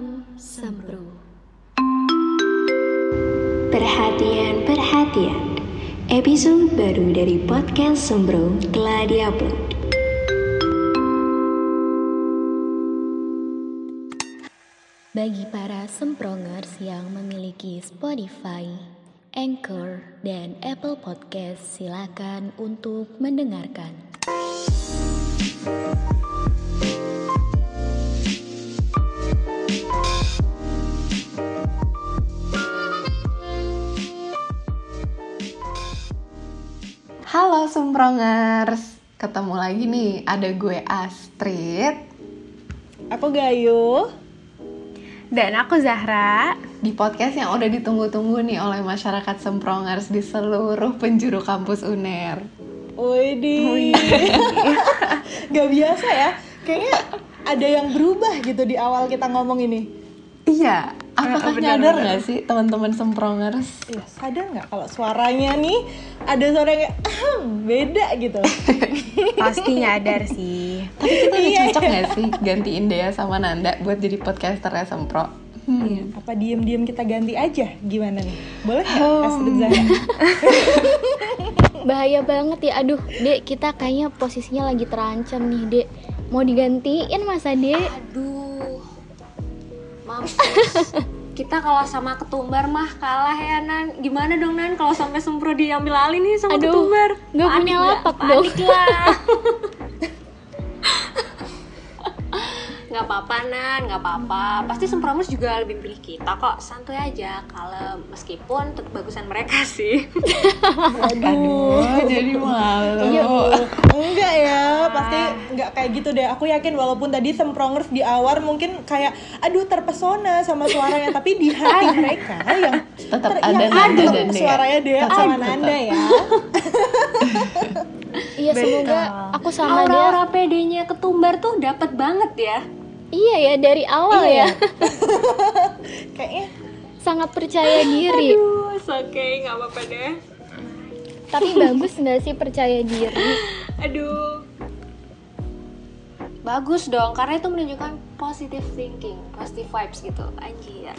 Malam Sempro Perhatian, perhatian. Episode baru dari podcast Sembro telah diupload. Bagi para semprongers yang memiliki Spotify, Anchor, dan Apple Podcast, silakan untuk mendengarkan. Halo Semprongers, ketemu lagi nih, ada gue Astrid Aku Gayu. Dan aku Zahra. di podcast yang udah ditunggu-tunggu nih oleh masyarakat Semprongers di seluruh penjuru kampus UNER. Widih. Gak biasa ya. Kayaknya ada yang berubah gitu di awal kita ngomong ini. Iya, apakah benar, nyadar benar. nggak sih teman-teman Semprongers? Iya, sadar nggak kalau suaranya nih ada suara yang "Ahem," beda gitu. Pasti nyadar sih. Tapi kita udah Iya, cocok iya. nggak sih gantiin Dea sama Nanda buat jadi podcaster Sempro? Hmm. Iya, Apa diem-diem kita ganti aja? Gimana nih? Boleh nggak Astrid Zahra? Bahaya banget ya, aduh dek kita kayaknya posisinya lagi terancam nih dek Mau digantiin masa dek? Aduh, mampus. Kita kalau sama ketumbar mah kalah ya Nan. Gimana dong Nan kalau sampai sempro diambil alih nih sama Aduh, ketumbar? Panik punya lapak dong. Panik lah. Nggak apa-apa Nan, nggak apa-apa. Pasti sempromers juga lebih pilih kita kok. Santuy aja, kalem. Meskipun tetap bagusan mereka sih. Aduh, jadi malu. Iya, Enggak ya, pasti enggak kayak gitu deh. Aku yakin walaupun tadi semprongers di awal mungkin kayak aduh terpesona sama suaranya, tapi di hati mereka yang Tetap ter- ada yang ada Dea. suaranya Tetap, sama tetap. Nanda ya. Iya semoga aku sama dia Aura-aura PD-nya ketumbar tuh dapat banget ya. Iya ya dari awal Iya. ya Kayaknya Sangat percaya diri Aduh, it's okay, nggak apa-apa deh. Tapi bagus nggak sih percaya diri? Aduh. Bagus dong, karena itu menunjukkan positive thinking, positive vibes gitu. Anjir.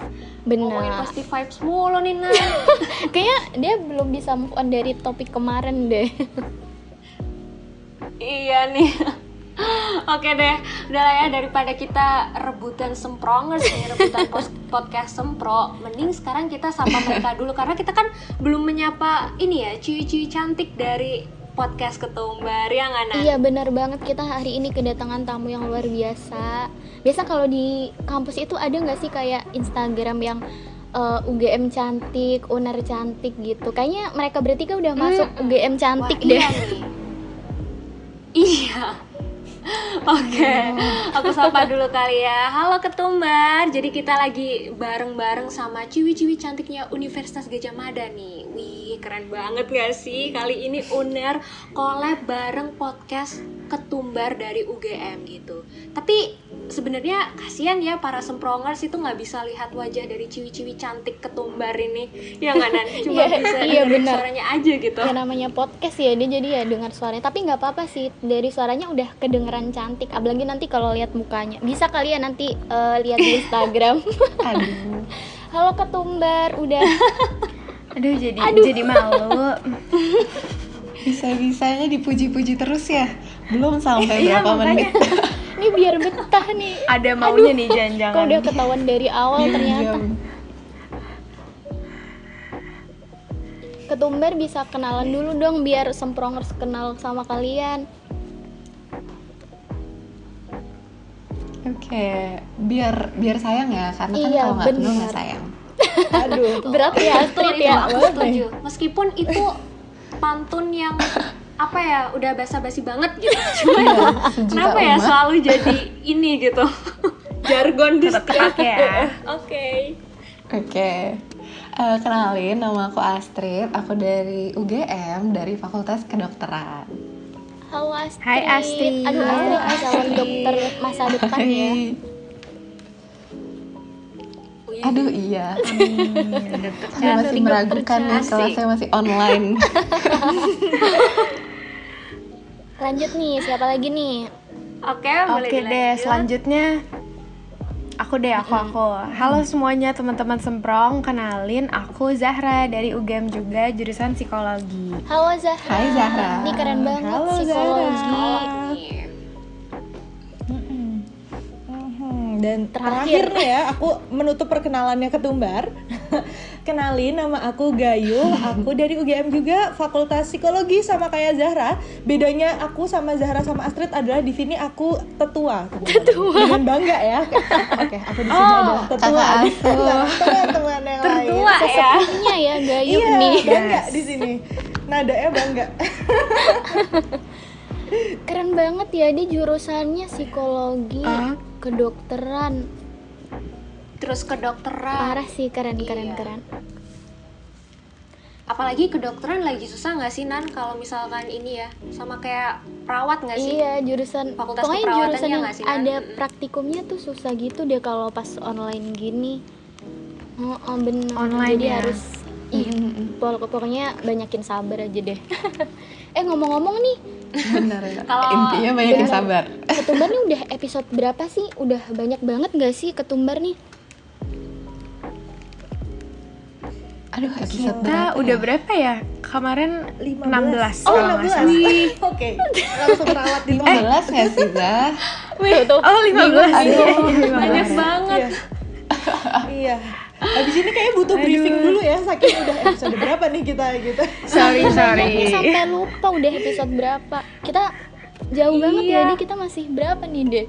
Ngomongin Benar positive vibes mulu nih, Nan. Kayaknya dia belum bisa move on dari topik kemarin deh iya nih. Oke deh, udah lah ya daripada kita rebutan semprongers nih, rebutan podcast sempro, mending sekarang kita sapa mereka dulu karena kita kan belum menyapa ini ya, ciwi-ciwi cantik dari podcast ketumbar ya nggak Nan? Iya benar banget kita hari ini kedatangan tamu yang luar biasa. Biasa kalau di kampus itu ada nggak sih kayak Instagram yang eh, UGM cantik, owner cantik gitu. Kayaknya mereka bertiga udah masuk UGM cantik Wah, deh. Iya nih. Iya. Oke, aku sapa dulu kali ya. Halo Ketumbar. Jadi kita lagi bareng-bareng sama ciwi-ciwi cantiknya Universitas Gajah Mada nih. Wih, keren banget gak sih? Kali ini Uner collab bareng podcast Ketumbar dari UGM gitu. Tapi sebenarnya kasihan ya para semprongers itu nggak bisa lihat wajah dari ciwi-ciwi cantik Ketumbar ini. Ya nggak Nan? Cuma Iya, bisa iya, dengerin benar. suaranya aja gitu. Ya namanya podcast ya dia jadi ya dengar suaranya. Tapi nggak apa-apa sih dari suaranya udah kedengeran cantik. Apalagi nanti kalau lihat mukanya. Bisa kali ya nanti eh, lihat di Instagram. Aduh. Halo ketumbar, udah Aduh jadi jadi malu. Bisa-bisanya dipuji-puji terus ya. Belum sampai Iya, berapa makanya. menit. ini biar betah nih. Ada maunya nih Kok jangan-jangan. udah ketahuan dari awal Iya, ternyata. iya. Ketumbar bisa kenalan dulu dong biar semprongers kenal sama kalian. Oke, biar biar sayang ya, karena kan Iya, kalau nggak kenal nggak sayang. Aduh. Berat ya itu ya. aku setuju. Meskipun itu pantun yang apa ya udah basa-basi banget gitu. Cuma sejuta kenapa ya umat. selalu jadi ini gitu. Jargon di setiap kepake ya. Oke. Oke, Eh, kenalin nama aku Astrid, aku dari UGM dari Fakultas Kedokteran. Halo Astrid. Hai, Astrid. Aduh Astrid Halo, calon Astrid. dokter masa depan ya. Aduh iya, saya masih meragukan nih Asik. kelasnya masih online. Lanjut nih, siapa lagi nih? Oke, boleh Oke deh, dilanjut. selanjutnya Aku deh, aku aku. Halo semuanya teman-teman semprong, kenalin aku Zahra dari UGM juga jurusan psikologi. Halo Zahra. Hai, Zahra. Ini keren banget Halo, psikologi. Zahra. Dan Terakhir. terakhir ya, aku menutup perkenalannya ketumbar. Kenalin nama aku Gayu, aku dari UGM juga Fakultas Psikologi sama kayak Zahra. Bedanya aku sama Zahra sama Astrid adalah di sini aku tetua. Tetua. Dengan bangga ya. Oke, aku di sini adalah tetua. Teman-teman yang lain. Tertua ya. Ya Gayung Iya, nih. bangga di sini. Nadanya bangga. Keren banget ya di jurusannya psikologi, Ah. kedokteran. Terus kedokteran. Parah sih keren keren Iya. keren. Apalagi kedokteran lagi susah nggak sih Nan kalau misalkan ini ya sama kayak perawat nggak sih? Iya jurusan Fakultas pokoknya jurusan ya yang sih, Nan? ada praktikumnya tuh susah gitu deh kalau pas online gini. Oh, oh, bener. Online Jadi ya? harus ih, pok- pokoknya banyakin sabar aja deh. eh ngomong-ngomong nih, Bener ya. Kalau- Intinya banyak yang sabar. ketumbar nih udah episode berapa sih? Udah banyak banget gak sih ketumbar nih? Aduh, episode Kita berapa udah ya? berapa ya? Kemarin 16 Oh, kalau nggak 16. salah. Oke. Langsung perawat di 15 nggak sih, Zah? Tuh, tuh. Oh, 15. Aduh. Iya, iya, Banyak 15. banget. Iya. Habis ini kayaknya butuh briefing dulu ya, saking udah episode berapa nih kita gitu. Sorry, sorry. sampai lupa udah episode berapa. Kita jauh banget ya, Iya. Di. kita masih berapa nih, Dek?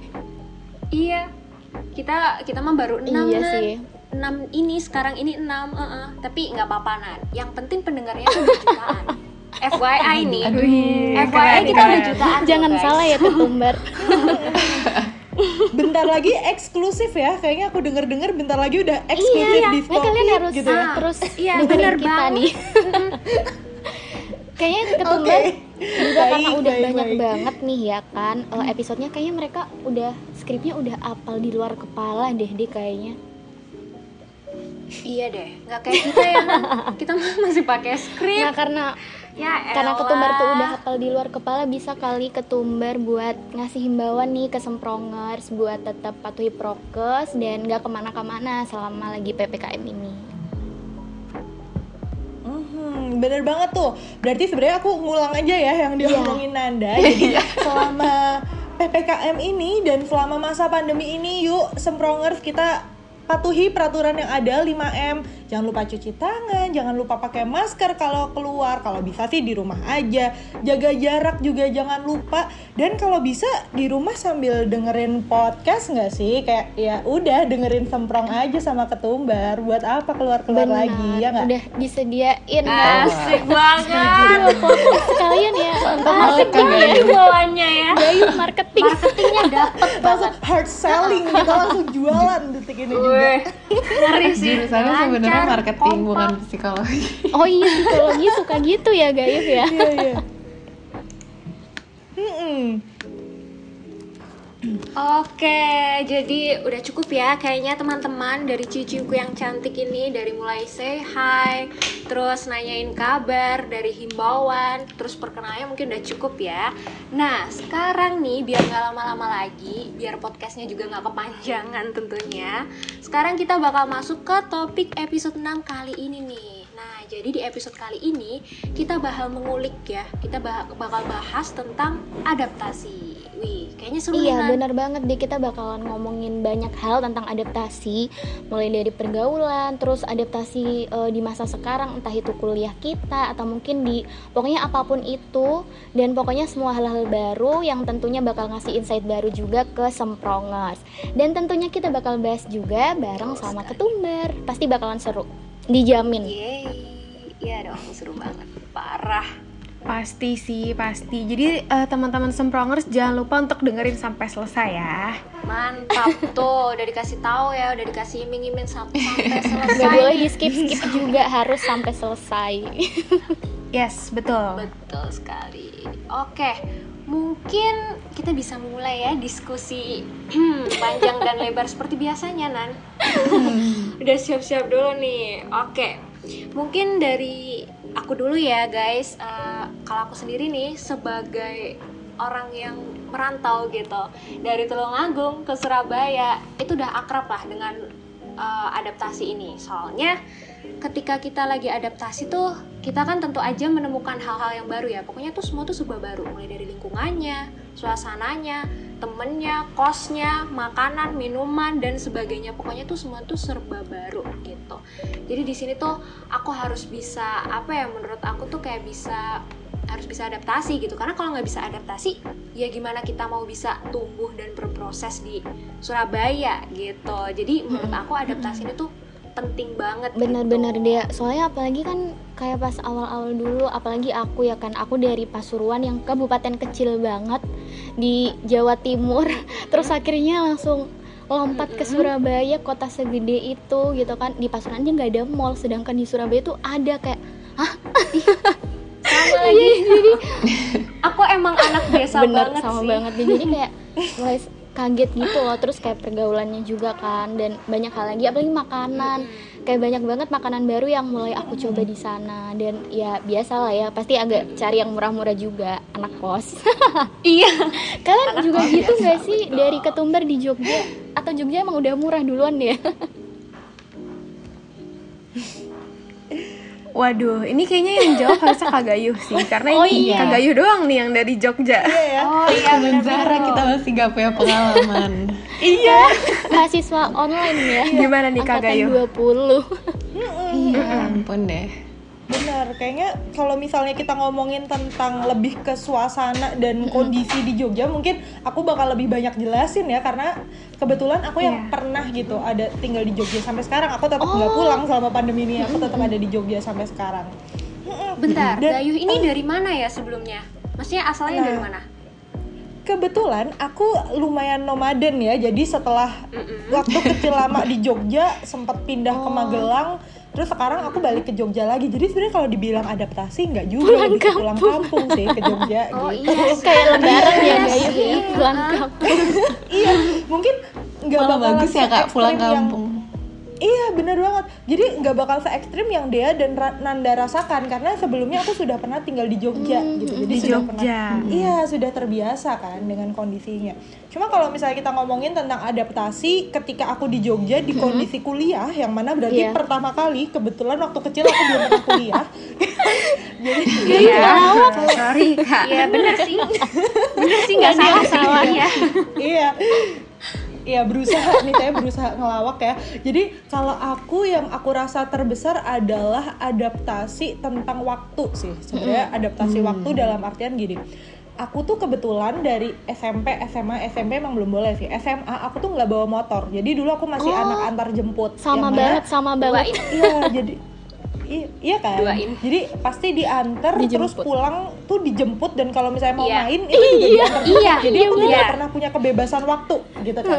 Iya. Kita kita mah baru 6 Iya Nan. sih. 6 ini sekarang ini 6 heeh. tapi nggak apa-apa Nan. Yang penting pendengarnya tuh udah jutaan. FYI nih. Aduh. FYI keren, kita udah jutaan. Jangan salah ya ketumbar. Bentar lagi eksklusif ya, kayaknya aku denger-denger bentar lagi udah eksklusif iya, di makanya kalian harus gitu ya. Ah, terus iya, bener kita banget. nih. kayaknya ketumbar Oke. juga karena Baik, udah baik, banyak baik. banget nih ya kan eh, episodenya kayaknya mereka udah skripnya udah apal di luar kepala deh deh kayaknya Iya deh, nggak kayak kita ya. Kita masih pakai skrip. nah karena Ya karena elah. ketumbar tuh udah hafal di luar kepala bisa kali ketumbar buat ngasih himbauan nih ke semprongers buat tetap patuhi prokes dan nggak ke mana-kemana selama lagi ppkm ini Mhm, bener banget tuh. Berarti sebenarnya aku ngulang aja ya yang Iya. diomongin Nanda. Jadi selama PPKM ini dan selama masa pandemi ini yuk semprongers kita patuhi peraturan yang ada 5M. Jangan lupa cuci tangan, jangan lupa pakai masker kalau keluar. Kalau bisa sih di rumah aja. Jaga jarak juga jangan lupa. Dan kalau bisa di rumah sambil dengerin podcast nggak sih? Kayak ya udah dengerin semprong aja sama ketumbar. Buat apa keluar-keluar Benar, lagi ya nggak? udah disediain Asik banget. Aduh, podcast sekalian ya Asik banget bawaannya ya. Gayu marketing Marketingnya dapet langsung hard selling kita langsung jualan detik ini juga ngeri sih. Jurusannya sebenarnya Lancar, marketing kompak. bukan psikologi. oh iya psikologi suka gitu ya Gayu ya iya iya. Oke, jadi udah cukup ya kayaknya teman-teman dari ciciku yang cantik ini dari mulai say hi, terus nanyain kabar, dari himbauan, terus perkenalannya mungkin udah cukup ya. Nah, sekarang nih biar nggak lama-lama lagi, biar podcastnya juga nggak kepanjangan tentunya. Sekarang kita bakal masuk ke topik episode 6 kali ini nih. Nah, jadi di episode kali ini kita bakal mengulik ya, kita bakal bahas tentang adaptasi. Wih, kayaknya seru Iya benar banget deh. Kita bakalan ngomongin banyak hal tentang adaptasi mulai dari pergaulan terus adaptasi eh, di masa sekarang entah itu kuliah kita atau mungkin di pokoknya apa pun itu. Dan pokoknya semua hal-hal baru yang tentunya bakal ngasih insight baru juga ke semprongers. Dan tentunya kita bakal bahas juga bareng sama ketumbar. Pasti bakalan seru dijamin Yeay, iya dong seru banget, parah. Pasti sih, pasti. Jadi eh, teman-teman semprongers jangan lupa untuk dengerin sampai selesai ya. Mantap tuh, udah dikasih tahu ya, udah dikasih iming-iming sam- sampai selesai. Gak boleh di skip skip juga harus sampai selesai Yes, betul. Betul sekali. Oke, mungkin kita bisa mulai ya diskusi panjang dan lebar seperti biasanya Nan. Udah siap-siap dulu nih. Oke, mungkin dari aku dulu ya guys. Eh, kalau aku sendiri nih sebagai orang yang merantau gitu dari Tulungagung ke Surabaya itu udah akrab lah dengan uh, adaptasi ini soalnya ketika kita lagi adaptasi tuh kita kan tentu aja menemukan hal-hal yang baru ya. Pokoknya tuh semua tuh serba baru. Mulai dari lingkungannya suasananya temennya kosnya makanan minuman dan sebagainya. Pokoknya tuh semua tuh serba baru gitu. Jadi di sini tuh aku harus bisa apa ya menurut aku tuh kayak bisa harus bisa adaptasi gitu. Karena kalau nggak bisa adaptasi ya gimana kita mau bisa tumbuh dan berproses di Surabaya gitu. Jadi menurut aku adaptasi ini tuh penting banget bener-bener gitu. dia soalnya apalagi kan kayak pas awal-awal dulu apalagi aku ya kan aku dari Pasuruan yang kabupaten kecil banget di Jawa Timur. Terus akhirnya langsung lompat ke Surabaya kota segede itu gitu kan. Di Pasuruan aja nggak ada mall sedangkan di Surabaya tuh ada kayak sama lagi. Jadi aku emang anak desa bener banget sama sih. banget. Jadi kayak mulai kaget gitu loh terus kayak pergaulannya juga kan dan banyak hal lagi apalagi makanan. Kayak banyak banget makanan baru yang mulai aku coba di sana dan ya biasa lah ya pasti agak cari yang murah-murah juga anak kos. Iya. Kalian juga gitu nggak sih? Dari ketumbar di Jogja atau Jogja emang udah murah duluan ya Waduh, ini kayaknya yang jawab harusnya Kak Gayuh sih Karena Oh ini iya. Kak Gayuh doang nih yang dari Jogja oh iya Zara kita masih gak punya pengalaman. Iya mahasiswa online ya Gimana nih, Kak Angkatan Gayo? 20 Ya ampun deh. Benar, kayaknya kalau misalnya kita ngomongin tentang lebih ke suasana dan kondisi di Jogja, mungkin aku bakal lebih banyak jelasin ya karena kebetulan aku yang Iya. pernah gitu ada tinggal di Jogja sampai sekarang. Aku tetap nggak pulang selama pandemi ini, aku tetap ada di Jogja sampai sekarang. bentar Dan- Gayuh ini dari mana ya sebelumnya? Maksudnya asalnya Nah, dari mana? Kebetulan aku lumayan nomaden ya, jadi setelah waktu kecil lama di Jogja sempat pindah ke Magelang, terus sekarang aku balik ke Jogja lagi. Jadi sebenarnya kalau dibilang adaptasi nggak juga, Pulang lebih ke pulang kampung sih ke Jogja. oh gitu. iya kayak lebaran ya Iya Gayo sih. ya pulang kampung iya mungkin nggak bagus ya kak pulang se-ekstrim yang- kampung. Iya bener banget. Jadi nggak bakal se ekstrim yang dia dan Ra- Nanda rasakan karena sebelumnya aku sudah pernah tinggal di Jogja gitu. jadi Di sudah Jogja. pernah iya sudah terbiasa kan dengan kondisinya. Cuma kalau misalnya kita ngomongin tentang adaptasi ketika aku di Jogja di kondisi kuliah yang mana berarti Iya. pertama kali kebetulan waktu kecil aku belum pernah kuliah. Jadi Iya, sorry kak. Iya bener sih, bener sih nggak salah salah ya. iya Iya berusaha nih saya berusaha ngelawak ya. Jadi kalau aku yang aku rasa terbesar adalah adaptasi tentang waktu sih. Sebenarnya adaptasi waktu dalam artian gini. Aku tuh kebetulan dari SMP, SMA, SMP emang belum boleh sih. SMA aku tuh nggak bawa motor. Jadi dulu aku masih Oh, anak antar jemput. sama mana- banget sama banget Iya, jadi i- iya kan. Duain. Jadi pasti diantar terus pulang tuh dijemput dan kalau misalnya mau Iya. main itu juga diantar. Iya, Jadi iya aku bener. tidak pernah punya kebebasan waktu gitu kan.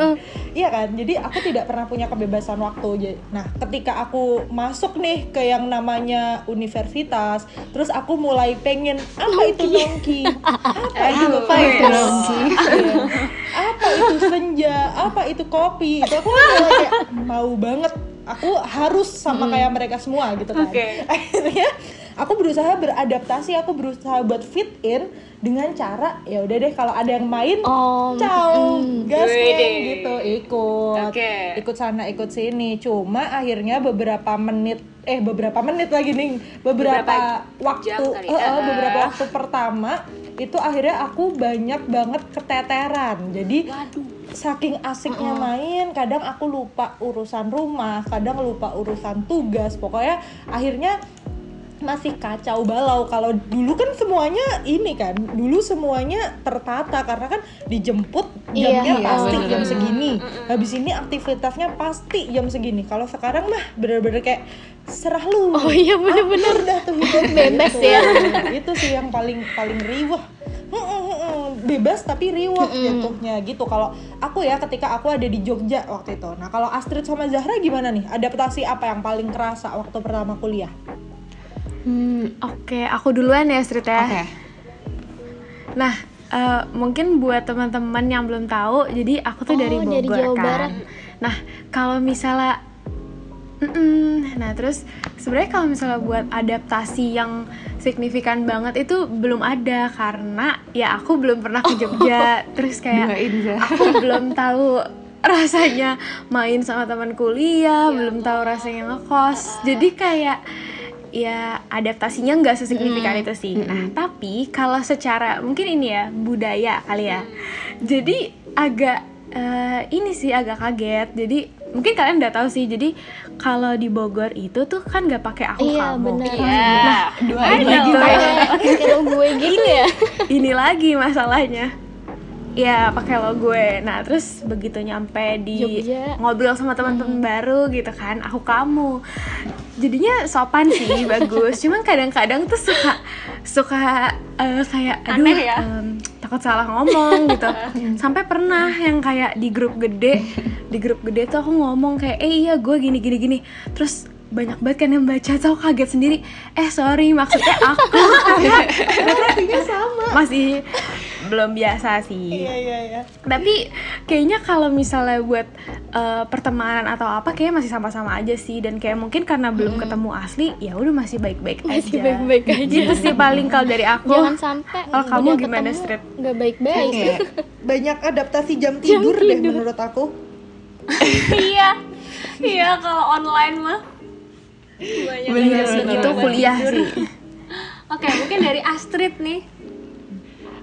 Iya kan? Jadi aku tidak pernah punya kebebasan waktu. Jadi- Nah, ketika aku masuk nih ke yang namanya universitas, terus aku mulai pengen apa itu nongki? Apa itu Apa itu nongki? Iya. Apa itu senja? Apa itu kopi? Itu aku mulai kayak mau banget. Aku harus sama kayak mereka semua gitu kan. Oke. Akhirnya aku berusaha beradaptasi, aku berusaha buat fit in dengan cara ya udah deh kalau ada yang main Oh, Ciao, mm. gas gitu ikut, Oke. ikut sana ikut sini. Cuma akhirnya beberapa menit, eh beberapa menit lagi nih, beberapa, Beberapa waktu, eh, eh. beberapa waktu pertama itu akhirnya aku banyak banget keteteran. Jadi Waduh. Saking asiknya main, kadang aku lupa urusan rumah, kadang lupa urusan tugas. Pokoknya akhirnya masih kacau balau. Kalau dulu kan semuanya ini kan dulu semuanya tertata karena kan dijemput Iya, jamnya iya, pasti bener. jam segini. Habis ini aktivitasnya pasti jam segini. Kalau sekarang mah bener-bener kayak serah lu. Oh iya bener-bener. Udah tuh hidup Bebas gitu. ya. itu sih yang paling paling riwah Mm, mm, mm, mm. bebas tapi riwah jatuhnya gitu. Kalau aku ya ketika aku ada di Jogja waktu itu. Nah kalau Astrid sama Zahra gimana nih? Adaptasi apa yang paling kerasa waktu pertama kuliah Hmm, Oke, aku duluan ya Astrid ya. Oke. Nah, eh, mungkin buat teman-teman yang belum tahu, jadi aku tuh Oh, dari Bogor dari Jawa kan. Barat. Nah, kalau misalnya Mm-mm. Nah terus sebenarnya kalau misalnya buat adaptasi yang signifikan banget itu belum ada karena ya aku belum pernah ke Jogja terus kayak aku belum tahu rasanya main sama teman kuliah belum tahu rasanya ngekos jadi kayak ya adaptasinya nggak sesignifikan itu sih. Nah tapi kalau secara mungkin ini ya budaya kali ya. Jadi agak eh, ini sih agak kaget. Jadi mungkin kalian udah tahu sih. Jadi kalau di Bogor itu tuh kan nggak pakai aku iya kamu. benar. Iya. Lagi kayak kayak gue gitu ya. ini lagi masalahnya ya pakai lo gue. Nah terus begitu nyampe di Jogja. ngobrol sama teman-teman baru gitu kan aku kamu. Jadinya sopan sih bagus. Cuman kadang-kadang tuh suka suka eh, kayak aduh Aneh ya? em, takut salah ngomong gitu. Sampai pernah yang kayak di grup gede di grup gede tuh aku ngomong kayak eh iya gue gini gini gini. Terus banyak banget kan yang baca tau kaget sendiri. Eh sorry maksudnya aku. Artinya sama. masih belum biasa sih. Iya iya iya. tapi kayaknya kalau misalnya buat eh, pertemanan atau apa kayaknya masih sama-sama aja sih. Dan kayak mungkin karena belum ketemu asli ya udah masih baik-baik aja. Masih baik-baik aja. gitu sih paling kalau dari aku jangan sampai Kalau kamu gimana, ketemu Strip? nggak baik-baik. Kayak Banyak adaptasi jam tidur deh menurut aku. iya. Iya kalau online mah. Banyak Bener, itu kuliah sih. Oke mungkin dari Astrid nih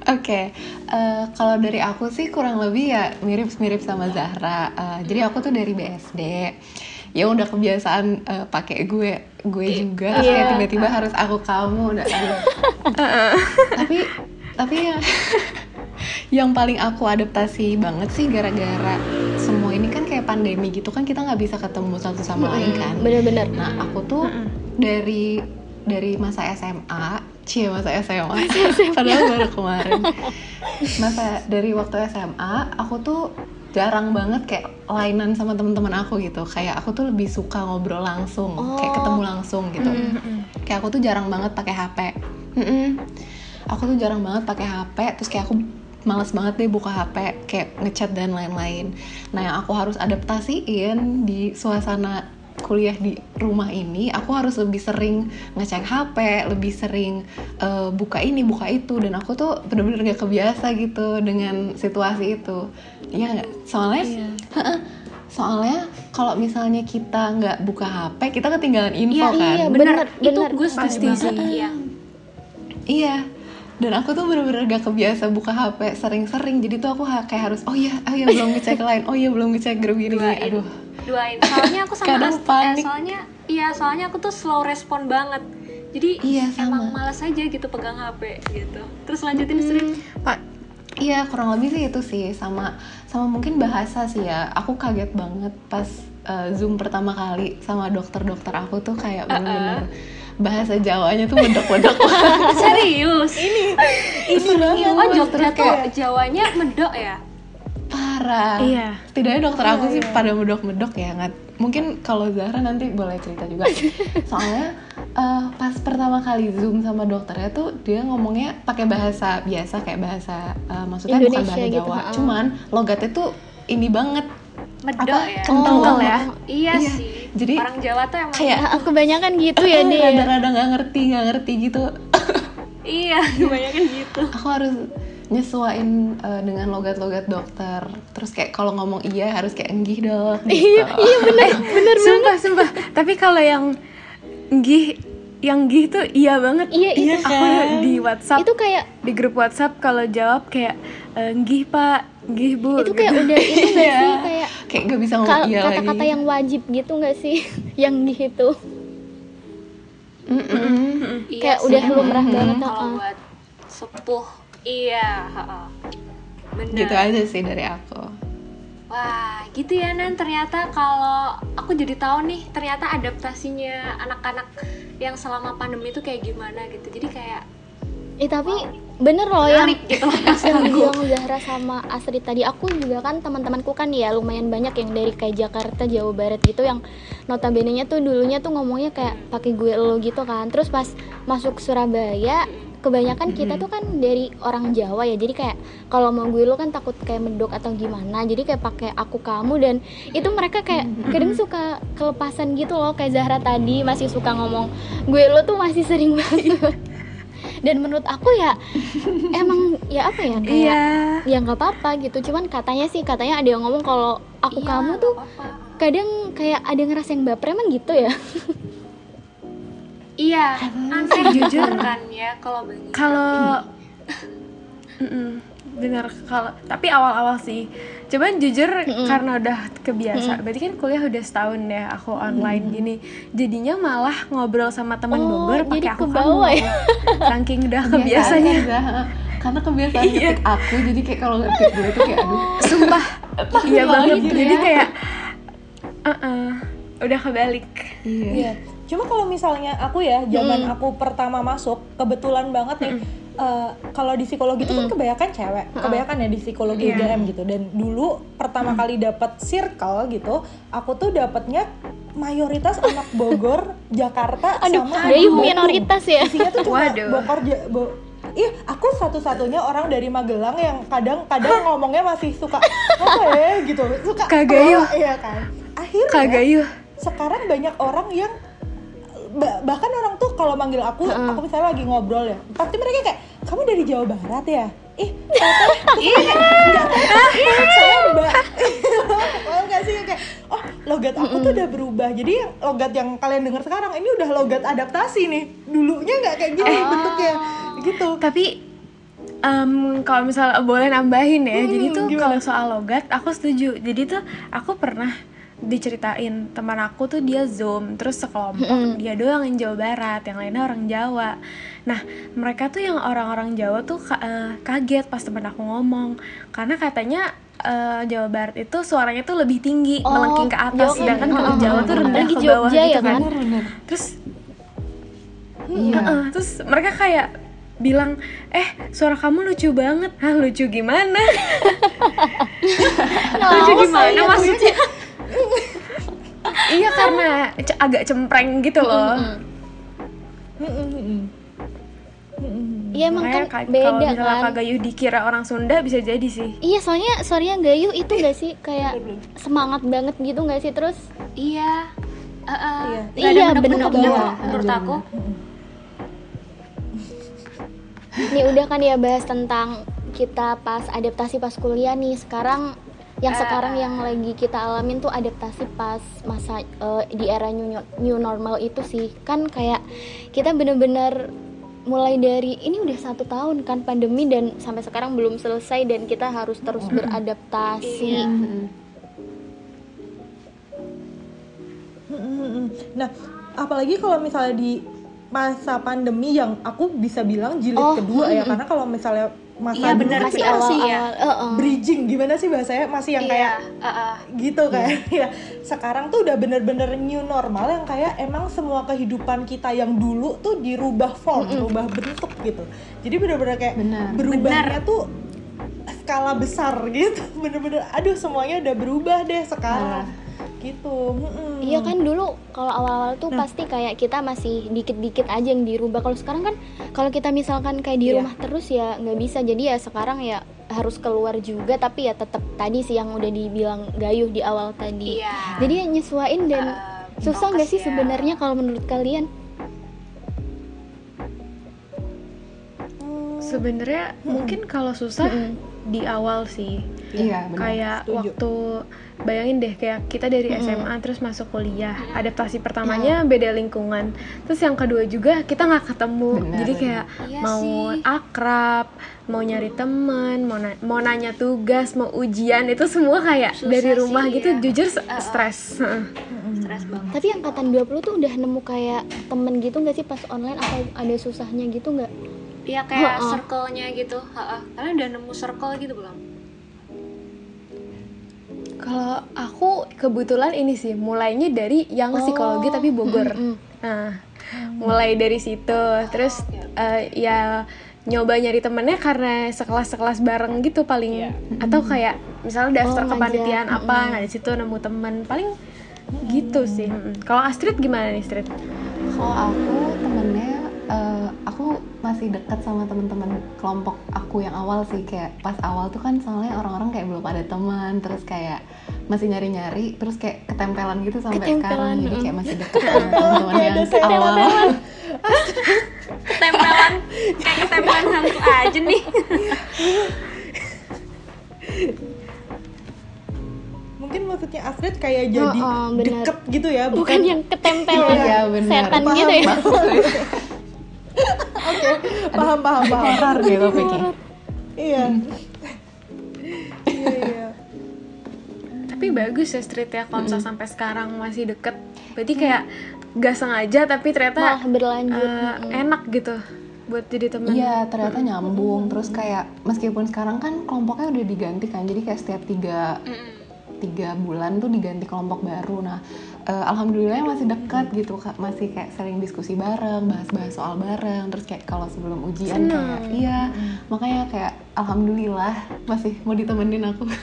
Oke, eh, kalau dari aku sih kurang lebih ya mirip-mirip sama Zahra. Eh, jadi aku tuh dari BSD. Ya udah kebiasaan eh, pakai gue gue juga. Terus kayak tiba-tiba harus aku kamu udah. aduh. tapi tapi ya yang paling aku adaptasi banget sih gara-gara semua ini kan kayak pandemi gitu kan kita nggak bisa ketemu satu sama lain kan. bener-bener Nah, aku tuh dari dari masa SMA, cie masa SMA, padahal baru kemarin. Masa dari waktu SMA, aku tuh jarang banget kayak lainan sama teman-teman aku gitu. Kayak aku tuh lebih suka ngobrol langsung, kayak ketemu langsung gitu. Kayak aku tuh jarang banget pakai HP. Mm-mm. Aku tuh jarang banget pakai HP, terus kayak aku males banget deh buka HP, kayak ngechat dan lain-lain. Nah, yang aku harus adaptasiin di suasana kuliah di rumah ini aku harus lebih sering ngecek HP, lebih sering eh, buka ini, buka itu dan aku tuh bener-bener gak kebiasa gitu dengan situasi itu. Iya nggak? Soalnya Heeh. soalnya kalau misalnya kita nggak buka HP, kita ketinggalan info Iya, kan. iya, bener Bener, itu gue setuju Pasti sih. iya Iya. Dan aku tuh bener-bener gak kebiasa buka HP sering-sering. Jadi tuh aku ha- kayak harus, oh iya, oh iya belum ngecek lain, oh iya belum ngecek grup ini. Aduh. Duain soalnya aku sama Kadang eh, panik. soalnya iya soalnya aku tuh slow respon banget. Jadi Iya, sama. emang malas aja gitu pegang HP gitu. Terus lanjutin Astrid Pak Iya kurang lebih sih itu sih. Sama sama mungkin bahasa sih ya. Aku kaget banget pas uh, zoom pertama kali sama dokter-dokter aku tuh kayak bener-bener bahasa Jawanya tuh medok-medok serius? Ini ini banget. oh Jogja tuh kayak Jawanya medok ya parah. Iya. Setidaknya dokter aku sih pada medok-medok ya. Nggak, mungkin kalau Zahra nanti boleh cerita juga. Soalnya uh, pas pertama kali zoom sama dokternya tuh dia ngomongnya pakai bahasa biasa kayak bahasa uh, maksudnya bukan Indonesia bahasa gitu, Jawa. ha. Cuman logatnya tuh ini banget medok apa ya kental banget. ya. iya, Iya, sih jadi orang Jawa tuh emang kayak Ah, kebanyakan gitu ya deh rada-rada nggak ngerti nggak ngerti gitu iya kebanyakan gitu aku harus nyesuain uh, dengan logat-logat dokter. Terus kayak kalau ngomong iya harus kayak enggih dok gitu. iya bener bener sumpah sumpah. Tapi kalau yang gih yang gih tuh iya banget. Iya, itu aku di WhatsApp itu kayak di grup WhatsApp kalau jawab kayak "Eh, gih pak gih bu itu kayak gitu. udah itu nggak Iya. sih kayak kayak gak bisa ngomong iya kata-kata yang wajib gitu nggak sih? Yang gitu Mm-mm. iya kayak sih, udah lumrah banget kalau ah. buat sepuh iya bener gitu aja sih dari aku Wah, gitu ya Nan. Ternyata kalau aku jadi tahu nih, ternyata adaptasinya anak-anak yang selama pandemi itu kayak gimana gitu. Jadi kayak eh tapi bener loh yang menarik gitu. yang bilang Zahra sama Astrid tadi aku juga kan teman-temanku kan ya lumayan banyak yang dari kayak Jakarta Jawa Barat gitu yang notabene nya tuh dulunya tuh ngomongnya kayak pakai gue lo gitu kan terus pas masuk Surabaya kebanyakan kita tuh kan dari orang Jawa ya. Jadi kayak kalau mau gue lu kan takut kayak medok atau gimana. Jadi kayak pakai aku kamu dan itu mereka kayak kadang suka kelepasan gitu loh. Kayak Zahra tadi masih suka ngomong gue lu tuh masih sering banget. Dan menurut aku ya emang ya apa ya kayak Iya. ya nggak apa-apa gitu. Cuman katanya sih katanya ada yang ngomong kalau aku Iya, kamu tuh apa-apa. kadang kayak ada ngerasain baper emang gitu ya Iya, aneh jujur. kan ya kalau begini. Kalau bener kalau tapi awal-awal sih. Cuman jujur karena udah kebiasa berarti kan kuliah udah setahun ya aku online gini. Jadinya malah ngobrol sama teman Oh, Bogor jadi pakai aku ke bawah kamu. ya? saking udah kebiasanya. kan, karena kebiasaan ngetik aku jadi kayak kalau ngetik gue tuh kayak aduh. Sumpah. Iya banget. gitu jadi ya. kayak uh-uh, udah kebalik. Iya. Iya. Cuma kalau misalnya aku ya, zaman aku pertama masuk, kebetulan banget nih. eh, kalau di psikologi itu kan kebanyakan cewek, kebanyakan ya di psikologi Iya. UGM gitu. Dan dulu pertama kali dapat circle gitu, aku tuh dapatnya mayoritas anak Bogor, Jakarta, aduh sama Bandung. minoritas ya Isinya tuh cuma Waduh. Bogor, Ja- Bo- Ih, aku satu-satunya orang dari Magelang yang kadang-kadang ngomongnya masih suka apa ya gitu, suka Kagayu. oh, iya kan. Akhirnya kagayuh sekarang banyak orang yang bahkan orang tuh kalau manggil aku aku misalnya lagi ngobrol ya pasti mereka kayak kamu dari Jawa Barat ya? Ih iya. nggak saya mbak. Oh nggak sih? Kayak oh logat aku tuh udah berubah jadi logat yang kalian dengar sekarang ini udah logat adaptasi nih dulunya nggak kayak gini bentuknya. Gitu. Tapi em, kalau misalnya boleh nambahin ya jadi tuh kalau soal logat aku setuju. Jadi tuh aku pernah diceritain teman aku tuh dia zoom terus sekelompok dia doang yang Jawa Barat yang lainnya orang Jawa. Nah mereka tuh yang orang-orang Jawa tuh eh, kaget pas teman aku ngomong karena katanya eh, Jawa Barat itu suaranya tuh lebih tinggi Oh, melengking ke atas sedangkan kalau Mm-mm. Jawa tuh rendah ke bawah Jogja gitu ya kan? bener terus iya. Heeh, terus mereka kayak bilang eh suara kamu lucu banget. Hah lucu gimana? Lucu gimana maksudnya iya karena c- agak cempreng gitu loh iya emang kan Makanya ka- kalau beda misalnya kan Kak Gayu dikira orang Sunda bisa jadi sih iya soalnya suaranya Gayu itu gak sih kayak semangat banget gitu gak sih terus Iya. Uh, uh, Iya. Iya, medep-medep bener-bener. loh menurut aku. Nih udah kan ya bahas tentang kita pas adaptasi pas kuliah nih. Sekarang yang sekarang yang lagi kita alamin tuh adaptasi pas masa eh, di era new, new normal itu sih. Kan kayak kita bener-bener mulai dari ini udah satu tahun kan pandemi dan sampai sekarang belum selesai dan kita harus terus beradaptasi. Mm-mm. Nah, apalagi kalau misalnya di masa pandemi yang aku bisa bilang jilid Oh, kedua ya, mm-mm. karena kalau misalnya masa Iya, benar, Masih kita masih awal-awal. ya. bridging gimana sih bahasanya? Masih yang kayak Iya, uh, uh. gitu kan? Ya sekarang tuh udah bener-bener new normal yang kayak emang semua kehidupan kita yang dulu tuh dirubah form, berubah bentuk gitu. Jadi bener-bener kayak Benar. berubahnya tuh skala besar gitu. Bener-bener aduh semuanya udah berubah deh sekarang gitu Mm-mm. Iya kan dulu kalau awal-awal tuh pasti kayak kita masih dikit-dikit aja yang dirubah. Kalau sekarang kan kalau kita misalkan kayak di Iya. rumah terus ya nggak bisa. Jadi ya sekarang ya harus keluar juga tapi ya tetap tadi sih yang udah dibilang Gayuh di awal tadi. Iya. Jadi ya nyesuain dan Eh, susah nggak sih ya. sebenarnya kalau menurut kalian? sebenarnya mungkin kalau susah Mm-mm. Di awal sih iya kayak Setuju. waktu bayangin deh kayak kita dari SMA terus masuk kuliah adaptasi Iya. pertamanya beda lingkungan terus yang kedua juga kita nggak ketemu Benar, jadi kayak Iya mau sih. akrab mau nyari teman mau na- mau nanya tugas mau ujian itu semua kayak Susah dari rumah sih, gitu ya. jujur s- stres Heeh. Stres banget. Tapi angkatan 20 tuh udah nemu kayak temen gitu nggak sih pas online atau ada susahnya gitu nggak? Iya kayak Heeh. circle-nya gitu. Heeh. Kalian udah nemu circle gitu belum? kalau aku kebetulan ini sih mulainya dari yang Oh. psikologi tapi Bogor Mm-mm. Nah, mulai dari situ, terus eh, ya nyoba nyari temennya karena sekelas-sekelas bareng gitu paling, atau kayak misalnya daftar Oh, kepanitiaan ngajak, apa, nah di situ nemu temen paling gitu sih. Kalau Astrid gimana nih Astrid? kalau aku temennya eh, aku masih dekat sama teman-teman kelompok aku yang awal sih kayak pas awal tuh kan soalnya orang-orang kayak belum ada teman terus kayak masih nyari-nyari terus kayak ketempelan gitu sampai Ketempelan, sekarang jadi mm. kayak masih dekat sama teman-teman yang awal. Ketempelan. Kayak ketempelan hantu aja nih. Mungkin maksudnya Astrid kayak jadi oh, benar. deket gitu ya, bukan yang ketempelan Iya, benar. setan Paham, gitu ya paham. paham paham. Horor gitu pikir Iya. Iya iya. tapi bagus ya street ya kalau misalnya sampai sekarang masih deket. Berarti kayak gak sengaja tapi ternyata malah berlanjut. eh, Mm-mm. enak gitu buat jadi teman Iya ternyata nyambung. Terus kayak meskipun sekarang kan kelompoknya udah diganti kan jadi kayak setiap tiga tiga bulan tuh diganti kelompok baru. Nah eh, alhamdulillah masih dekat gitu Kak. masih kayak sering diskusi bareng bahas-bahas soal bareng terus kayak kalau sebelum ujian kayak iya. Makanya kayak alhamdulillah masih mau ditemenin aku.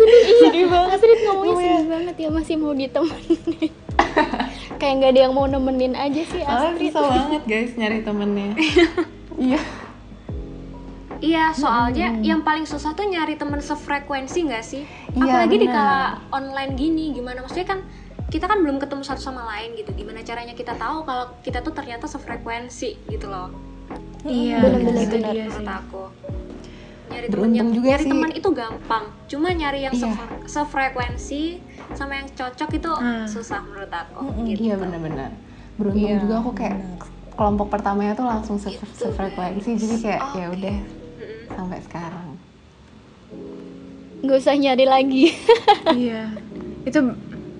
Sedih banget. Astrid ngomongnya sedih banget ya masih mau ditemenin. Kayak nggak ada yang mau nemenin aja sih Astrid. susah banget guys nyari temennya. Iya Iya, soalnya yang paling susah tuh nyari temen sefrekuensi nggak sih? Iya, Apalagi di benar. kala online gini, gimana? Maksudnya kan kita kan belum ketemu satu sama lain gitu. Gimana caranya kita tahu kalau kita tuh ternyata sefrekuensi gitu loh? iya Bener-bener itu bener. dia Menurut sih aku. Nyari temen yang juga nyari sih. teman itu gampang. Cuma nyari yang Iya. sefre- sefrekuensi sama yang cocok itu Hmm. susah menurut aku. Mm-mm. Gitu. Iya benar-benar. Beruntung Iya, juga aku kayak kelompok pertamanya tuh langsung se sefrekuensi jadi kayak ya udah. Sampai sekarang. nggak usah nyari lagi. Iya. Itu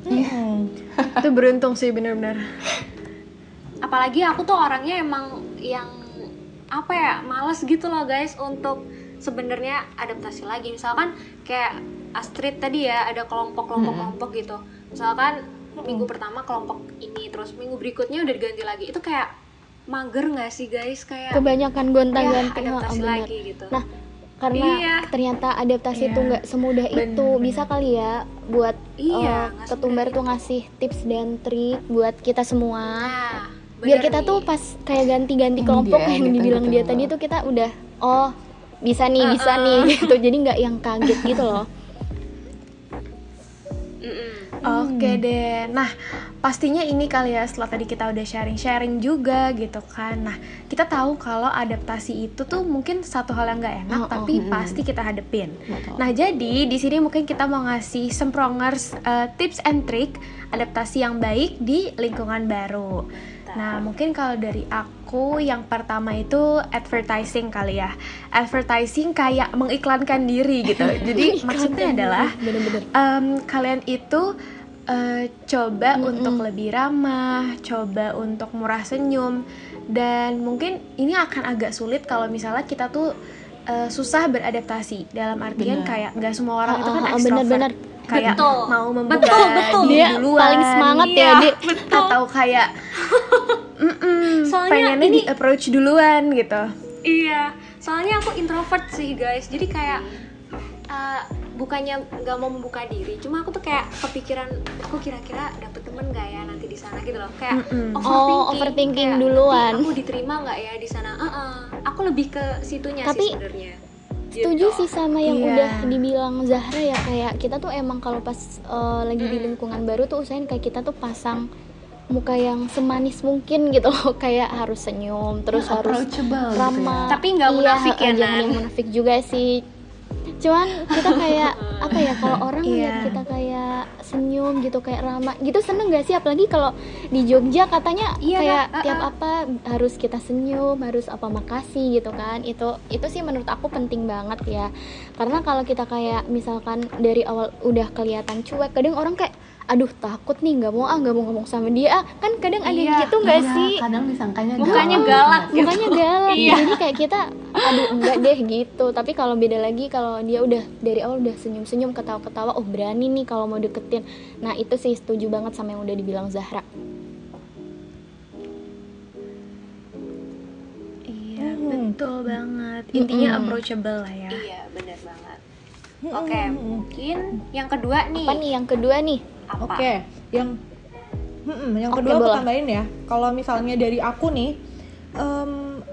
Mm-mm. itu beruntung sih benar-benar apalagi aku tuh orangnya emang yang apa ya males gitu loh guys untuk sebenarnya adaptasi lagi. Misalkan kayak Astrid tadi ya ada kelompok-kelompok kelompok gitu. Misalkan minggu pertama kelompok ini terus minggu berikutnya udah diganti lagi. Itu kayak mager nggak sih guys kayak kebanyakan ya, gonta-ganti adaptasi ha, bener. lagi gitu Nah, karena Iya. ternyata adaptasi Iya. itu nggak semudah itu Bener, bisa kali ya buat Iya, eh, nggak ketumbar tuh ngasih tips dan trik buat kita semua nah biar bener kita nih. tuh pas kayak ganti-ganti Ini kelompok dia, yang gitu, dibilang gitu. dia tadi tuh kita udah oh bisa nih bisa nih gitu jadi nggak yang kaget gitu loh. Oke deh. Nah, pastinya ini kali ya setelah tadi kita udah sharing-sharing juga gitu kan. Nah, kita tahu kalau adaptasi itu tuh mungkin satu hal yang nggak enak, Oh, oh. tapi pasti kita hadepin. Betul. Nah, jadi di sini mungkin kita mau ngasih semprongers uh, tips and trick adaptasi yang baik di lingkungan baru. Nah, mungkin kalau dari aku yang pertama itu advertising kali ya. Advertising kayak mengiklankan diri gitu. Jadi maksudnya adalah bener-bener em, kalian itu eh, coba untuk lebih ramah, coba untuk murah senyum, dan mungkin ini akan agak sulit kalau misalnya kita tuh eh, susah beradaptasi. Dalam artian Benar. kayak nggak semua orang Ah, itu kan ah, ah, extrovert. benar-benar. Kayak Betul. mau membuka Betul, betul. dia duluan. paling semangat ya Iya, dia betul Atau kayak Soalnya pengennya ini- di approach duluan gitu. Iya, soalnya aku introvert sih guys. Jadi kayak uh, bukannya nggak mau membuka diri, cuma aku tuh kayak kepikiran aku kira-kira dapet temen nggak ya nanti di sana gitu loh. Kayak Mm-mm. Oh, overthinking Kayak, duluan. "Nanti Aku diterima nggak ya di sana? Uh-uh. Aku lebih ke situnya Tapi, sih sebenarnya. Setuju Gitu. sih sama yang Iya. udah dibilang Zahra ya kayak kita tuh emang kalau pas eh, lagi di lingkungan baru tuh usahain kayak kita tuh pasang muka yang semanis mungkin gitu loh kayak harus senyum terus harus approachable gitu ya. ramah Tapi nggak Iya, munafik ya, eh, jangan yang munafik juga sih cuman kita kayak apa ya kalau orang Iya. lihat kita kayak senyum gitu kayak ramah gitu seneng gak sih apalagi kalau di Jogja katanya Iya, kayak Kak. tiap Uh-uh. apa harus kita senyum harus apa makasih gitu kan itu itu sih menurut aku penting banget ya karena kalau kita kayak misalkan dari awal udah kelihatan cuek kadang orang kayak aduh takut nih nggak mau ah nggak mau ngomong sama dia ah kan kadang ada yang Iya, gitu nggak Iya, sih kadang disangkanya Mukanya galak. galak gitu. mukanya galak Iya. jadi kayak kita aduh enggak deh gitu tapi kalau beda lagi kalau dia udah dari awal udah senyum senyum ketawa ketawa oh berani nih kalau mau deketin nah itu sih setuju banget sama yang udah dibilang Zahra Iya, betul banget. Intinya Mm-mm. approachable lah ya. Iya, benar banget. Oke, mungkin yang kedua nih. apa nih yang kedua nih? Oke, yang Mm-mm, yang kedua aku boleh. tambahin ya. Kalau misalnya dari aku nih, em,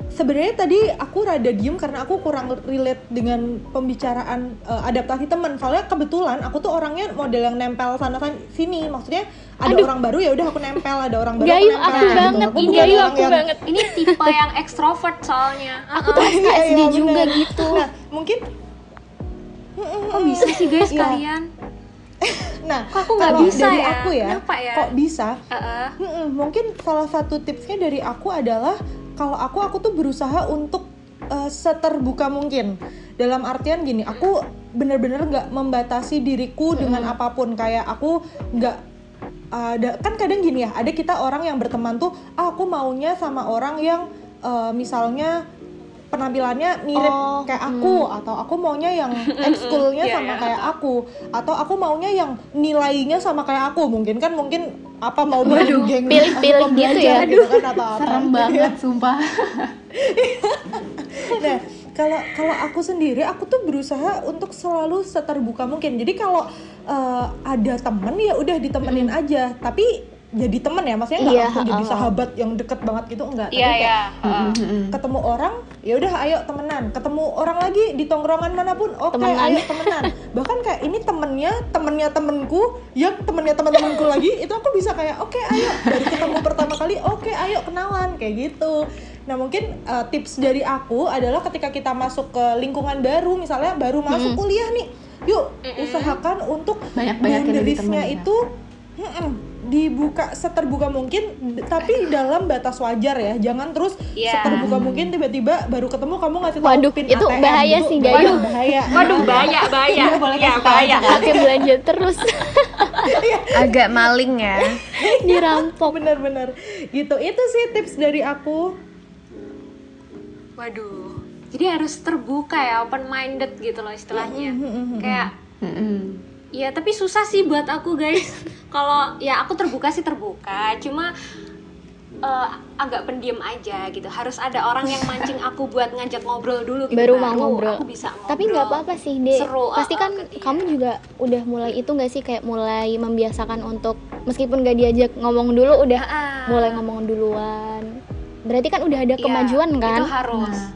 sebenarnya tadi aku rada diem karena aku kurang relate dengan pembicaraan eh, adaptasi teman. Soalnya kebetulan aku tuh orangnya model yang nempel sana san- sini. Maksudnya ada orang baru ya udah aku nempel, ada orang baru Gayu, aku nempel. aku gitu. banget. Aku Ini Gayu, aku yang- banget. Ini tipe yang ekstrovert soalnya. Aku tuh Iya, SKSD iya, juga bener. gitu. Nah, mungkin Kok bisa sih guys Iya. kalian? Nah, Kok aku nggak bisa dari ya? aku ya, Kenapa ya? kok bisa? Heeh. Mm-mm, mungkin salah satu tipsnya dari aku adalah kalau aku aku tuh berusaha untuk uh, seterbuka mungkin dalam artian gini aku bener-bener nggak membatasi diriku dengan apa pun kayak aku nggak ada kan kadang gini ya ada kita orang yang berteman tuh ah, aku maunya sama orang yang uh, misalnya penampilannya mirip Oh, kayak aku atau aku maunya yang ekskulnya Iya, sama iya. kayak aku atau aku maunya yang nilainya sama kayak aku. Mungkin kan mungkin apa mau dua geng pilih-pilih gitu ya. gitu kan atau apa. serem banget sumpah. Nah kalau kalau aku sendiri aku tuh berusaha untuk selalu seterbuka mungkin. Jadi kalau eh, ada temen ya udah ditemenin aja. Tapi jadi temen ya maksudnya nggak Iya, langsung jadi uh-uh. sahabat yang deket banget gitu enggak Iya tapi kayak ya. heeh. ketemu orang ya udah ayo temenan ketemu orang lagi di tongkrongan mana pun oke Temenan. ayo temenan bahkan kayak ini temennya temennya temenku yang temennya teman-temanku lagi itu aku bisa kayak oke ayo dari ketemu pertama kali oke ayo kenalan kayak gitu nah mungkin uh, tips dari aku adalah ketika kita masuk ke lingkungan baru misalnya baru masuk kuliah nih yuk usahakan untuk Banyak-banyakin jadi boundariesnya temen, ya. Itu dibuka seterbuka mungkin tapi dalam batas wajar ya jangan terus Iya. seterbuka mungkin tiba-tiba baru ketemu kamu ngasih tahu Waduh, pin itu ATM bahaya gitu. sih, Waduh, Gayu. bahaya Waduh, bahaya, bahaya. boleh Ya, bahaya. Pakai belanja terus agak maling ya dirampok. bener-bener gitu itu sih tips dari aku Waduh. Jadi harus terbuka ya, open minded gitu loh istilahnya. Kayak Mm-mm. Iya, tapi susah sih buat aku guys. Kalau ya aku terbuka sih terbuka, cuma eh, agak pendiam aja gitu. Harus ada orang yang mancing aku buat ngajak ngobrol dulu gitu. Baru mau ngobrol. Aku bisa ngobrol. Tapi nggak apa-apa sih, Dek. Seru, Pasti kan ke dia. kamu juga udah mulai itu nggak sih kayak mulai membiasakan untuk meskipun gak diajak ngomong dulu udah Ah, mulai ngomong duluan. Berarti kan udah ada iya, kemajuan kan? Itu harus. Nah.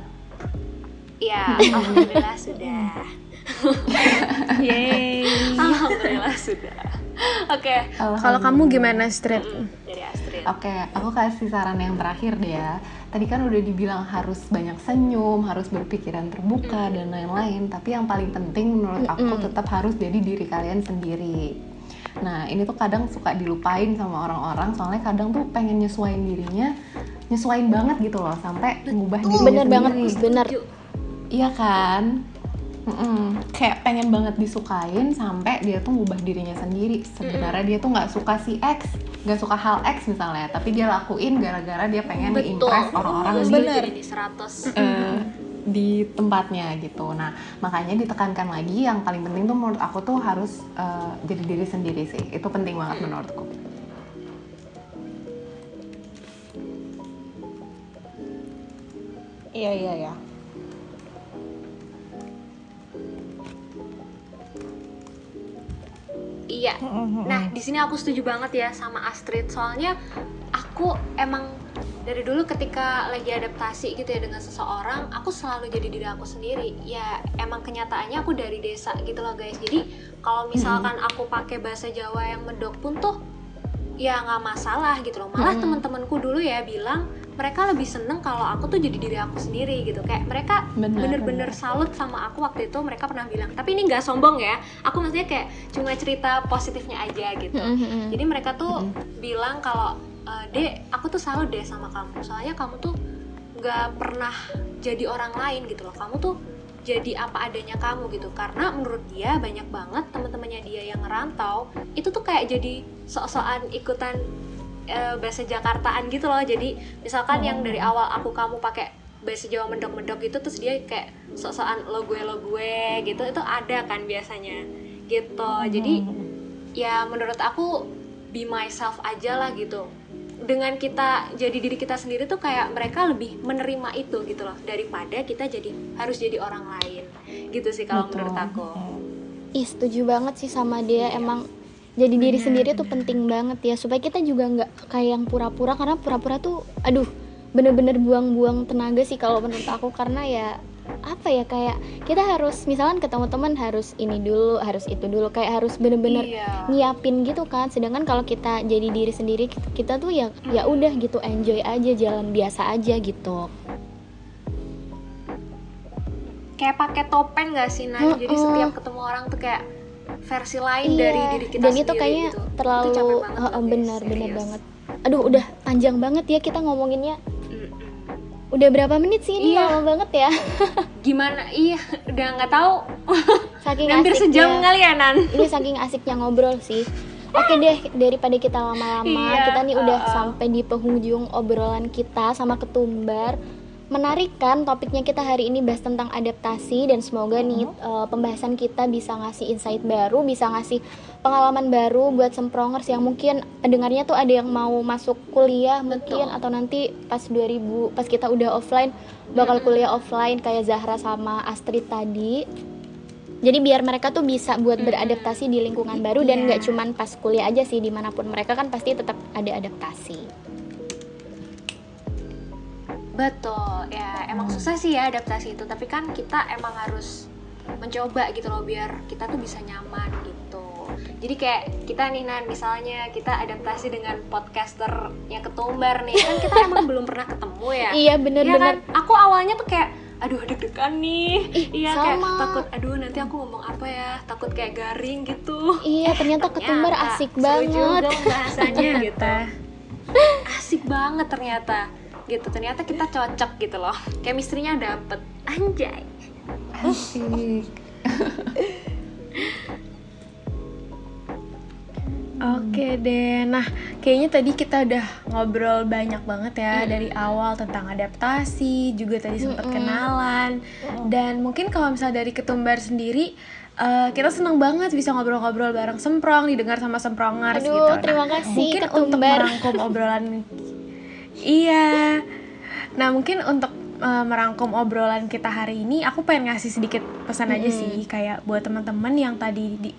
Iya, alhamdulillah sudah. Yeay. Alhamdulillah sudah. Oke, kalau kamu gimana Street dari Astrid. Oke, aku kasih saran yang terakhir deh ya. Tadi kan udah dibilang harus banyak senyum, harus berpikiran terbuka dan lain-lain. Tapi yang paling penting menurut aku tetap harus jadi diri kalian sendiri. Nah, ini tuh kadang suka dilupain sama orang-orang. Soalnya kadang tuh pengen nyesuain dirinya, nyesuain banget gitu loh, sampai ngubah dirinya Bener banget, sendiri. bener. Iya kan? Mm-mm. Kayak pengen banget disukain sampai dia tuh ngubah dirinya sendiri. Sebenarnya dia tuh nggak suka si X, nggak suka hal X misalnya, tapi dia lakuin gara-gara dia pengen impress orang-orang di Bener. Ini 100. eh, di tempatnya gitu. Nah makanya ditekankan lagi yang paling penting tuh menurut aku tuh harus eh, jadi diri sendiri sih. Itu penting banget menurutku. iya iya iya Iya. Nah, di sini aku setuju banget ya sama Astrid. Soalnya aku emang dari dulu ketika lagi adaptasi gitu ya dengan seseorang, aku selalu jadi diri aku sendiri. Ya, emang kenyataannya aku dari desa gitu loh, guys. Jadi, kalau misalkan aku pakai bahasa Jawa yang medok pun tuh ya nggak masalah gitu loh. Malah teman-temanku dulu ya bilang mereka lebih seneng kalau aku tuh jadi diri aku sendiri gitu. Kayak mereka bener-bener salut sama aku waktu itu mereka pernah bilang. Tapi ini nggak sombong ya. Aku maksudnya kayak cuma cerita positifnya aja gitu. Mm-mm. jadi mereka tuh bilang kalau e, dek aku tuh salut deh sama kamu. Soalnya kamu tuh nggak pernah jadi orang lain gitu loh. Kamu tuh jadi apa adanya kamu gitu. Karena menurut dia banyak banget teman-temannya dia yang ngerantau itu tuh kayak jadi sok-sokan ikutan eh, bahasa Jakartaan gitu loh. Jadi misalkan yang dari awal aku kamu pakai bahasa Jawa mendok-mendok gitu terus dia kayak sok-sokan lo gue lo gue gitu itu ada kan biasanya gitu. Jadi ya menurut aku be myself aja lah gitu dengan kita jadi diri kita sendiri tuh kayak mereka lebih menerima itu gitu loh. Daripada kita jadi harus jadi orang lain. Gitu sih kalau menurut aku. Ih setuju banget sih sama dia. Emang jadi diri Benar, sendiri tuh benar. penting banget ya. Supaya kita juga nggak kayak yang pura-pura. Karena pura-pura tuh aduh bener-bener buang-buang tenaga sih kalau menurut aku. Karena ya apa ya kayak kita harus misalkan ketemu teman harus ini dulu harus itu dulu kayak harus bener-bener Iya. nyiapin gitu kan sedangkan kalau kita jadi diri sendiri kita tuh ya ya udah gitu enjoy aja jalan biasa aja gitu Kayak pakai topeng gak sih Nan? Jadi Mm-mm. setiap ketemu orang tuh kayak versi lain Iya, dari diri kita dan sendiri itu kayaknya gitu. terlalu itu banget guys, benar benar serius. banget aduh udah panjang banget ya kita ngomonginnya. Udah berapa menit sih ini Iya. lama banget ya Gimana? Iya, udah nggak tahu. saking Hampir sejam kali ya Nan. ini saking asiknya ngobrol sih Oke deh, daripada kita lama-lama, Iya, kita nih udah uh-uh. sampai di penghujung obrolan kita sama ketumbar. Menarik kan topiknya kita hari ini bahas tentang adaptasi dan semoga nih uh, pembahasan kita bisa ngasih insight baru, bisa ngasih pengalaman baru buat semprongers yang mungkin pendengarnya tuh ada yang mau masuk kuliah mungkin Betul. atau nanti pas 2000 pas kita udah offline bakal kuliah offline kayak Zahra sama Astrid tadi. Jadi biar mereka tuh bisa buat beradaptasi di lingkungan baru dan Iya. nggak cuman pas kuliah aja sih di mana pun mereka kan pasti tetap ada adaptasi. Betul, ya emang susah sih ya adaptasi itu, tapi kan kita emang harus mencoba gitu loh biar kita tuh bisa nyaman gitu. Jadi kayak kita nih Nan, misalnya kita adaptasi dengan podcaster yang ketumbar nih, kan kita emang belum pernah ketemu ya. Iya Iya bener-bener. kan? Aku awalnya tuh kayak aduh deg-degan nih. iya kayak sama. takut aduh nanti aku ngomong apa ya? Takut kayak garing gitu. Iya ternyata ketumbar Ternyata asik seru banget. juga bahasanya gitu. Ternyata. Asik banget ternyata. Gitu. Ternyata kita cocok gitu loh. Chemistry-nya dapet. Anjay. Asik. Oke deh, nah kayaknya tadi kita udah ngobrol banyak banget ya dari awal tentang adaptasi, juga tadi sempat Mm-mm. kenalan, dan mungkin kalau misalnya dari ketumbar sendiri, eh, kita seneng banget bisa ngobrol-ngobrol bareng Semprong, didengar sama Semprongers Aduh, gitu. terima Nah, kasih, mungkin untuk Ketumbar. merangkum obrolan, iya. Nah mungkin untuk eh, merangkum obrolan kita hari ini, aku pengen ngasih sedikit pesan aja sih, kayak buat teman-teman yang tadi di,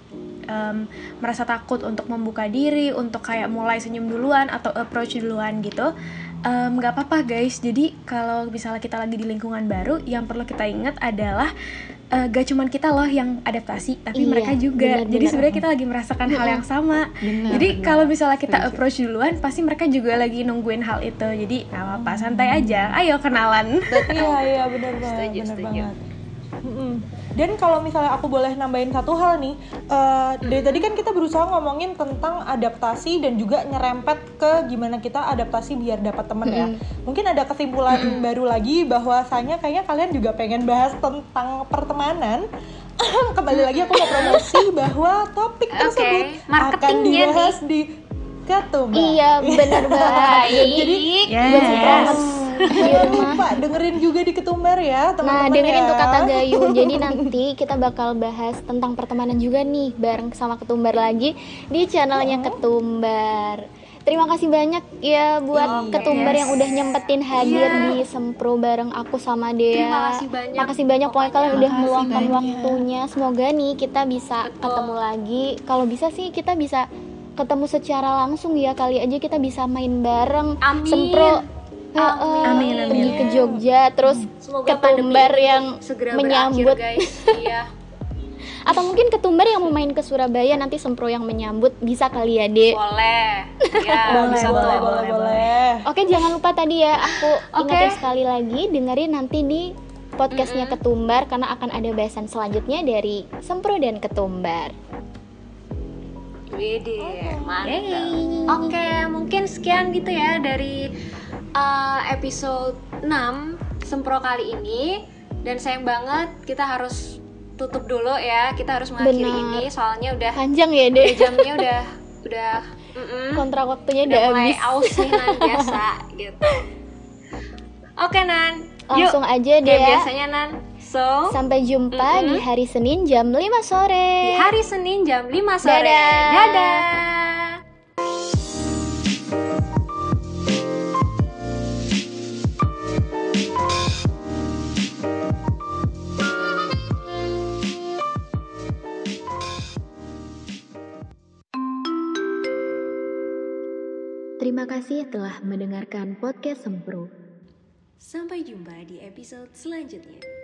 em, merasa takut untuk membuka diri, untuk kayak mulai senyum duluan atau approach duluan gitu, nggak apa-apa guys. Jadi kalau misalnya kita lagi di lingkungan baru, yang perlu kita ingat adalah eh, gak cuman kita loh yang adaptasi, tapi Iya, mereka juga. benar-benar. Jadi sebenarnya kita lagi merasakan hal yang sama. Benar, Jadi kalau misalnya kita Setuju. approach duluan, pasti mereka juga lagi nungguin hal itu. Jadi nggak apa-apa, santai aja. Ayo kenalan. Iya iya benar banget, Setuju, benar setuju. banget. Mm-mm. Dan kalau misalnya aku boleh nambahin satu hal nih, eh, dari tadi kan kita berusaha ngomongin tentang adaptasi dan juga nyerempet ke gimana kita adaptasi biar dapat temen ya. Mungkin ada kesimpulan baru lagi bahwasanya kayaknya kalian juga pengen bahas tentang pertemanan. Kembali lagi aku mau promosi bahwa topik tersebut akan marketingnya dibahas di Ketumbar. Iya bener banget. Jadi Yes. buat Jangan rumah. lupa dengerin juga di Ketumbar ya Nah, teman-teman dengerin ya. tuh kata Gayu. Jadi nanti kita bakal bahas tentang pertemanan juga nih bareng sama Ketumbar lagi di channelnya Ketumbar. Terima kasih banyak ya buat Iya. Ketumbar yang udah nyempetin hadir Iya. di Sempro bareng aku sama Dea. Terima kasih banyak. Makasih banyak pokoknya kalian udah meluangkan banyak. waktunya. Semoga nih kita bisa ketemu lagi. Kalau bisa sih kita bisa ketemu secara langsung ya kali aja kita bisa main bareng. Amin. Sempro Amin, pergi amin. ke Jogja terus Semoga ketumbar yang segera menyambut berakhir guys. iya. atau mungkin ketumbar yang mau main ke Surabaya nanti sempro yang menyambut bisa kali ya dek Boleh. Ya, Boleh, bisa boleh, tuh. boleh, boleh. oke jangan lupa tadi ya aku ingetin sekali lagi dengerin nanti di podcastnya ketumbar karena akan ada bahasan selanjutnya dari sempro dan ketumbar Widih, mantap. Oke, mungkin sekian gitu ya dari uh, episode 6 Sempro kali ini. Dan sayang banget kita harus tutup dulu ya. Kita harus mengakhiri Benar. ini soalnya udah panjang ya udah dek jamnya udah udah mm-mm, kontrak waktunya udah udah mulai habis aus nih Nan biasa gitu. Oke Nan, langsung yuk aja deh kayak ya biasanya Nan. So, sampai jumpa di Mm-mm. hari Senin jam 5 sore di hari Senin jam 5 sore. Dadah. Dadah. terima kasih telah mendengarkan podcast Sempro. Sampai jumpa di episode selanjutnya.